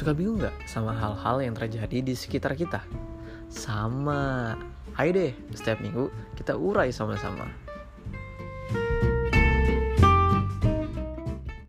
Suka bingung gak sama hal-hal yang terjadi di sekitar kita? Sama. Ayo deh, setiap minggu kita urai sama-sama.